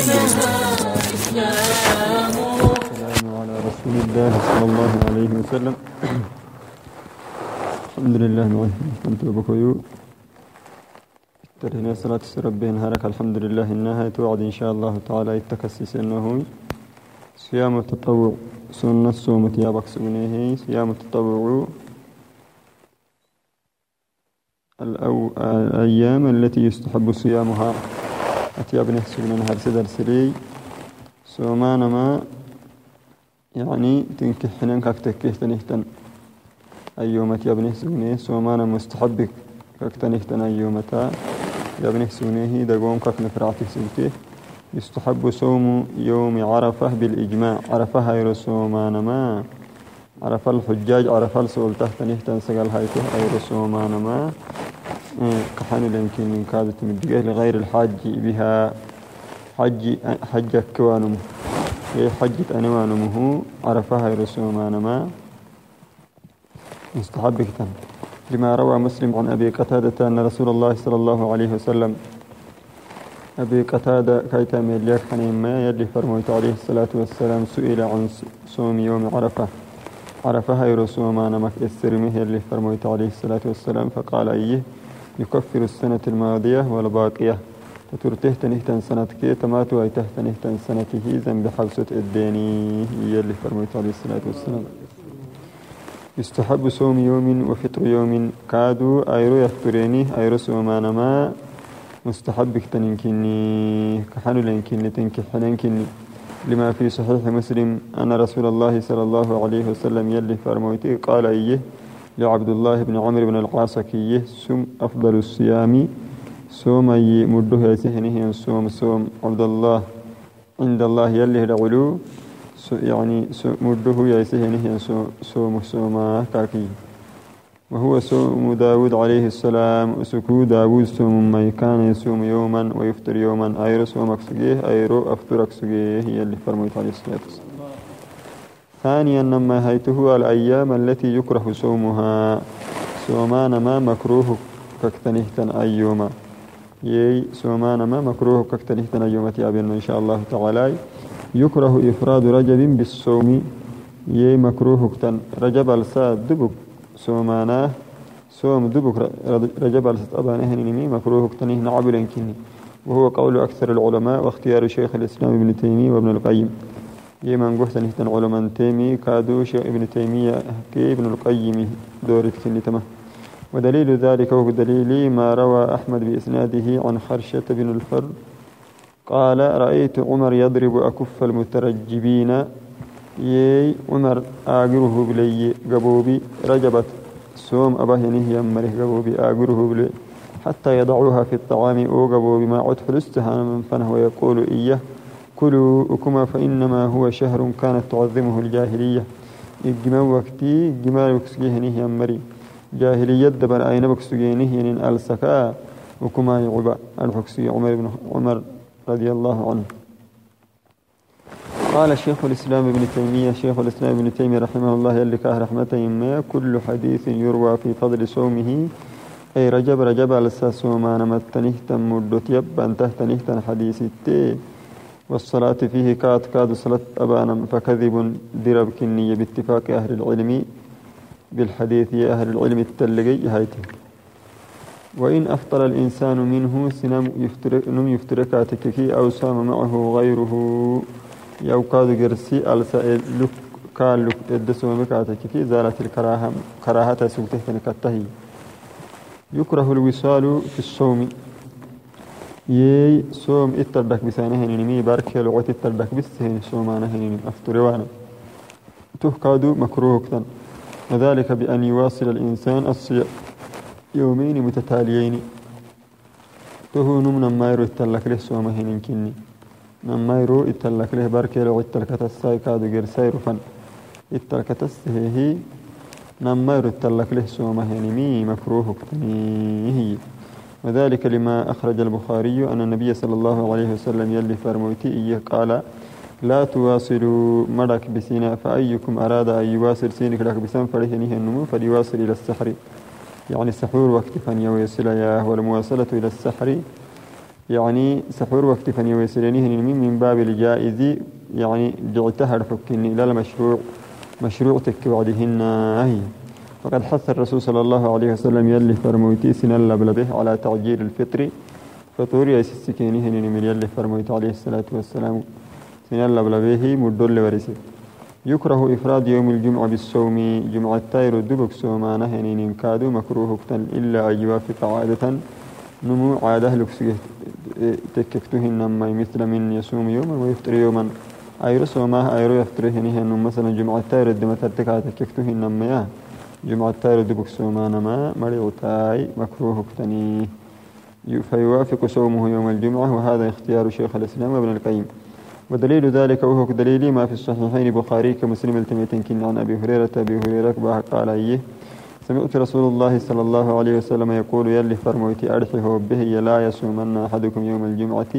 السلام على رسول الله صلى الله عليه وسلم الحمد لله نوح كنت بكويو ترهنا صلاة ربين هارك الحمد لله إنها توعد إن شاء الله تعالى يتكسس إنه صيام التطوع سنة صومة يا بكسونه صيام التطوع. الأيام التي يستحب صيامها أتي ابن سجن نهار سدر سري سومان ما يعني تنكح حنان كاك تكيه تنهتن أيومة يا ابن سجن سومان مستحب كاك تنهتن أيومتا يا ابن سجنه. دقوم كاك نفرعتك سلته يستحب صوم يوم عرفة بالإجماع. عرفة هيرو سومان ما. عرف الحجاج عرف السؤال تحت نهتن سقال هايته هيرو سومان ما. كحن يمكن من كادت مدقه لغير الحاج بها حج حج كوانم هي حجة أنوانمه. عرفها رسوم ما مستحب كتن. لما روى مسلم عن أبي قتادة أن رسول الله صلى الله عليه وسلم أبي قتادة كيتا مليك حنين ما يلي فرموت عليه الصلاة والسلام سئل عن صوم يوم عرفة. عرفها رسوم أنا مك السرمه يلي فرموت عليه الصلاة والسلام فقال أيه؟ يكفر السنة الماضية والباقية. تترته تنهتن سنتك تماتو أي تهتنهتن سنته ذنب حبسة الديني يلي فرميت عليه الصلاة والسلام. يستحب صوم يوم وفطر يوم. كادو أيرو يفطريني أيرو سومان ما. مستحب كتنكني كحنو لنكني تنكحننكني لما في صحيح مسلم أن رسول الله صلى الله عليه وسلم يلي فرموتي قال إيه؟ لعبد الله بن عمرو بن العاص كيه سم أفضل الصيام. أي مده يسهنه صوم صوم عبد الله عند الله يلي العلو يعني مده يسهنه صوم صوم كاكي. وهو صوم داود عليه السلام. سكو داود صوم ما كان يصوم يوما ويفطر يوما. أيرو صوم أكسجيه أيرو أفطر أكسجيه يلي فرميت عليه الصلاة والسلام. ثانيا نما هيته الأيام التي يكره صومها. صومان ما مكروه ككتنهتن أيوما. يي صومان ما مكروه ككتنهتن أيوما تيابين إن شاء الله تعالى. يكره إفراد رجب بالصوم. يي مكروه كتن رجب الساد دبك صومانا. صوم دبك رجب الساد أبانه نمي مكروه كتنه كني وهو قول أكثر العلماء واختيار شيخ الإسلام ابن تيمية وابن القيم. يمن قلت نهتن علماء تيمي كادو شيخ ابن تيمية كي ابن القيم دورت كني تمه ودليل ذلك هو دليل ما روى أحمد بإسناده عن خرشة بن الفر. قال رأيت عمر يضرب أكف المترجبين. يي عمر آقره بلي قبوبي رجبت. سوم أباه نهي أمره قبوبي آقره بلي. حتى يضعوها في الطعام. أو قبوبي ما عد فلستها من فنه. ويقول إياه. كلوا أكما فإنما هو شهر كانت تعظمه الجاهلية. الجمال وقتي الجمال وكسجيه نهي أمري. جاهلية دبر أين بكسجينه ين ألسكا وكما يعبا الحكسي عمر بن عمر رضي الله عنه. قال شيخ الإسلام ابن تيمية شيخ الإسلام ابن تيمية رحمه الله يلي كاه رحمة ما كل حديث يروى في فضل صومه. أي رجب رجب لسا صومان متنهتن مدت يبان تهتنهتن حديث التي والصلاة فيه كات كاد صلاة أبانا فكذب درب كنية باتفاق أهل العلم بالحديث يا أهل العلم التلقي هايته. وإن أفطر الإنسان منه سنم يفترك نم يفتركاتك أو سام معه غيره. يو كاد جرسي ألسا لك كان لك الدسو مكاتك زالت الكراهة كراهة سلته نكتهي يكره الوصال في الصوم. يي صوم اتردك بسانه نمي بارك لغت اتردك بسهن صومانه نمي أفتروانا تهكادو مكروه كتن. وذلك بأن يواصل الإنسان الصيام يومين متتاليين. تهو ما يرو اتلك له سوما هنين كني. نما يرو اتلك له باركي لو اتلك تساي كادو غير سير فن. اتلك نما يرو اتلك له سوما هنمي مكروه كتنيه وذلك لما أخرج البخاري أن النبي صلى الله عليه وسلم يلي فرموتي إيه قال لا تواصلوا مدك بسينا فأيكم أراد أن يواصل سينك لك بسن فرهنه النمو فليواصل إلى السحر. يعني السحور وقت فن يوصل ياه والمواصلة إلى السحر. يعني سحور وقت فني ويسلنيه من باب الجائز يعني جعتها فكني لا المشروع مشروع تكوعدهن هي فقد حث الرسول صلى الله عليه وسلم يلي فرمويتي سن به على تعجيل الفطر. فطور يا سكيني هنين من يلي فرمويت عليه الصلاة والسلام. سن به مدل ورسي يكره إفراد يوم الجمعة بالصوم. جمعة تاير دبك سومانه هنين كادو مكروه إلا أن يوافق عادة نمو عادة لكسجه تككتهن ما مثل من يصوم يوما ويفطر يوما. أيرو سوماه أيرو يفطر هنيه مثلا جمعة تاير دمت تككتهن ما جمعة تارد بكسومان ما مريوتاي مكروه كتني. فيوافق صومه يوم الجمعة وهذا اختيار شيخ الإسلام ابن القيم. ودليل ذلك وهو دليل ما في الصحيحين بخاري كمسلم التميتين كن عن أبي هريرة أبي هريرة قال أيه سمعت رسول الله صلى الله عليه وسلم يقول يلي فرموتي أرحه به لا يصومن أحدكم يوم الجمعة.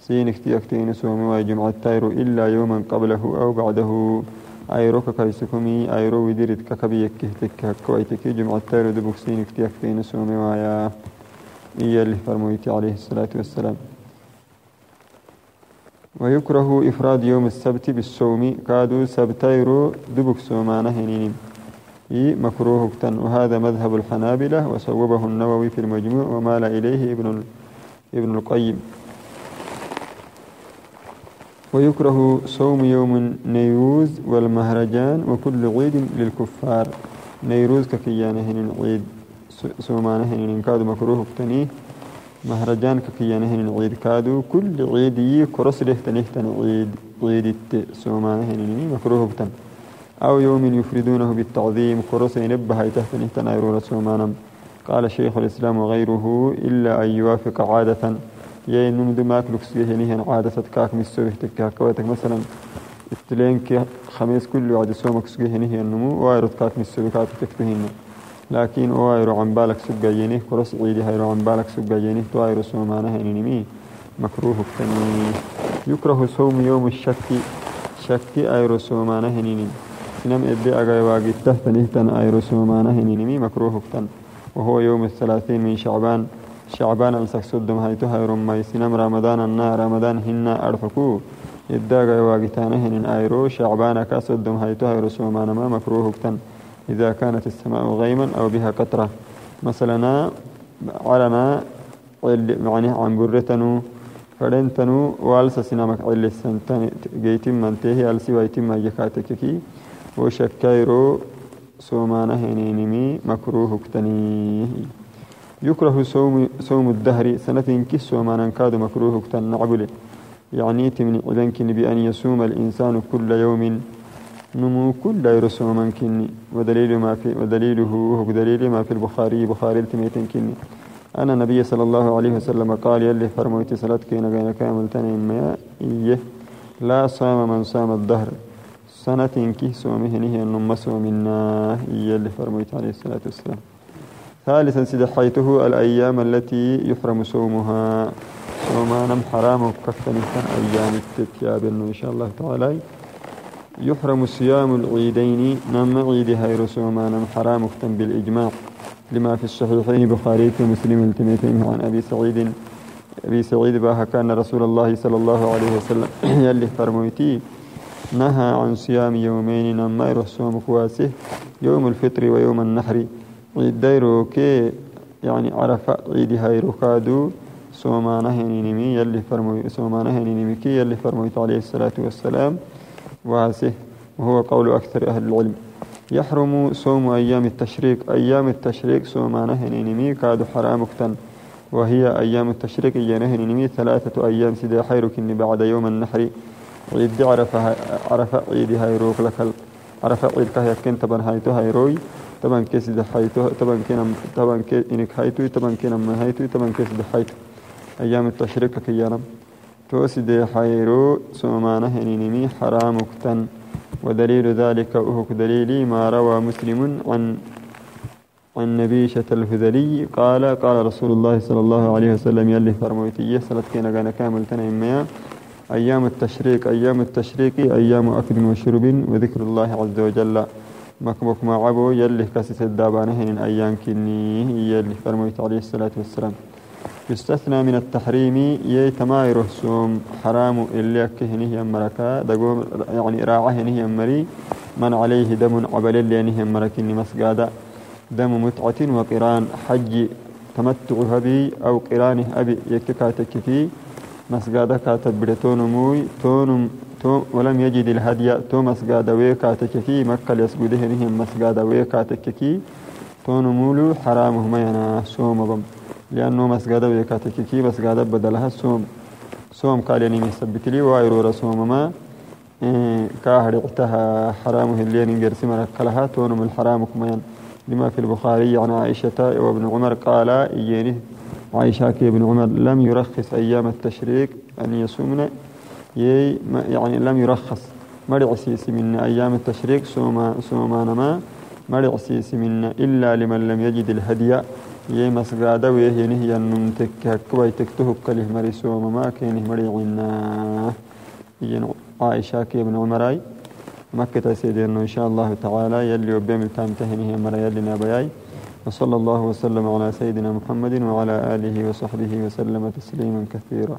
سين اختيكتين سوم وجمعة تاير إلا يوما قبله أو بعده. أيرو كايسكمي أيرو وديرت ككبي يكهتك كويتك جمعة تارو دبوكسين اكتياك في نسومي ويا إيا اللي فرمويتي عليه الصلاة والسلام ويكره إفراد يوم السبت بالصوم كادو سبتيرو دبك سومانه هنينين إي مكروه كتن وهذا مذهب الحنابلة وصوبه النووي في المجموع ومال إليه ابن ابن القيم ويكره صوم يوم النيروز والمهرجان وكل عيد للكفار. نيروز ككيانهن العيد سومانهن كادو مكروه بتنيه مهرجان ككيانهن العيد كادو. كل عيد كرس له تنيه تن عيد عيد سومانهن مكروه بتن أو يوم يفردونه بالتعظيم كرس ينبه نهتن أيرون سومانم قال شيخ الإسلام وغيره إلا أن يوافق عادة. يا إنه مدو ماك لوكس هني هن عادة كاك مسوي تكاك. كواتك مثلا استلين كي خميس كل عاد سومك سجى هني هي النمو وايرد كاك مسوي كاك تكتهين لكن وايرو عن بالك سجى يني كرس عيدي هيرو عن بالك سجى يني توايرو سومانه هني مكروه كتني يكره صوم يوم الشك شك ايرو سومانه هني سنم ابي أغاي واجي تحت نهتن ايرو سومانه هني مكروه كتن. وهو يوم الثلاثين من شعبان. صدم هايتو هايرم ما يسنم رمضان رمضان هنا أرفكو. إداغا واقتانه هن آيرو شعبان كاسدم هايتو هايرو سومان ما مكروه كتن إذا كانت السماء غيما أو بها قطرة. مثلا علنا معنى عن برتنو فلنتنو والس سينامك عل السنتن جيتم منتهي ألسي ويتم يكاتككي وشكايرو سومانه هنينمي مكروه كتنيه يكره صوم صوم الدهر سنة كس وما ننكاد مكروه نعبل. يعني تمني عدنكن بأن يصوم الإنسان كل يوم. نمو كل يرسوم منكني ودليل ما في ودليله هو دليل ما في البخاري بخاري التميتن كني أنا النبي صلى الله عليه وسلم قال يلي فرموت صلاة كينا بين كامل ما إيه. لا صام من صام الدهر. سنة كي صومه نهي النم صومنا يلي فرموت عليه الصلاة والسلام. ثالثا سدحيته الأيام التي يحرم صومها. وما نم حرام كفتن أيام التتياب إن شاء الله تعالى يحرم صيام العيدين. نم عيد هير صوما نم حرام كفتن بالإجماع. لما في الصحيحين بخاري ومسلم التميتين عن أبي سعيد. أبي سعيد باها كان رسول الله صلى الله عليه وسلم يلي فرمويتي نهى عن صيام يومين نما يروح صوم كواسه يوم الفطر ويوم النحر. عيد دايرو كي يعني عرف عيد هايرو كادو سومانه هنينمي يلي فرمو سومانه هنينمي كي يلي فرمويت عليه الصلاة والسلام. واسه وهو قول أكثر أهل العلم. يحرم صوم أيام التشريق. أيام التشريق سومانه هنينمي كادو حرام اكتن وهي أيام التشريق ينهنمي ثلاثة أيام سيدا حيرك بعد يوم النحر. عيد عرف عرف عيد هايروك لك عرف عيد كهيا كنت بن هايتو هايروي طبعا كيس دحيتو طبعا كنا طبعا كي إنك هايتو طبعا كنا ما هايتو طبعا كيس دحيتو أيام التشريق كيانا توسي دي حيرو سومانه هنينمي حرام كتن ودليل ذلك أهك دليلي ما روى مسلم عن عن نبيشة الهذلي. قال قال رسول الله صلى الله عليه وسلم يلي فرمويتي سلت كينا كان كامل تنميا أيام التشريق أيام التشريق أيام أكل وشرب وذكر الله عز وجل. مكبك ما عبو يلي كاسس الدابانه هن أيام كني يلي فرميت عليه الصلاة والسلام يستثنى من التحريم يتماير سوم حرام اللي أكهنه مركا دقوم يعني راعه نهي مري من عليه دم عبل اللي نهي مركني مسقادة دم متعة وقران حج تمتع هبي أو قرانه أبي يككاتك في مسقادة كاتب بريتون موي تونم تو ولم يجد الهدي. تو مسقادة ويكاتك في مكة يسجده نهي مسقادة ويكاتك في تون مولو حرامه ما ينا سوم بم. لأنه مسجد كي مسجد بدلها سوم. سوم قال يعني مثبت لي وايرو رسوم ما. إيه كاهر اعتها حرامه اللي نجرس مركلها. تون من الحرام كمان لما في البخاري عن عائشة وابن عمر قال إياني عائشة ابن عمر لم يرخص أيام التشريك أن يصومن يعني لم يرخص. مرعسيس من أيام التشريك سوما سوما نما. مرعسيس من إلا لمن لم يجد الهدي. يي مسغادا ويه نهي أنم تككوي تكتهب كله مريسو ما كينه مريعنا ين عائشة كي ابن عمراي مكة سيدنا إن شاء الله تعالى يلي وبيم التام تهنه مرا يلي نابياي وصلى الله وسلم على سيدنا محمد وعلى آله وصحبه وسلم تسليما كثيرا.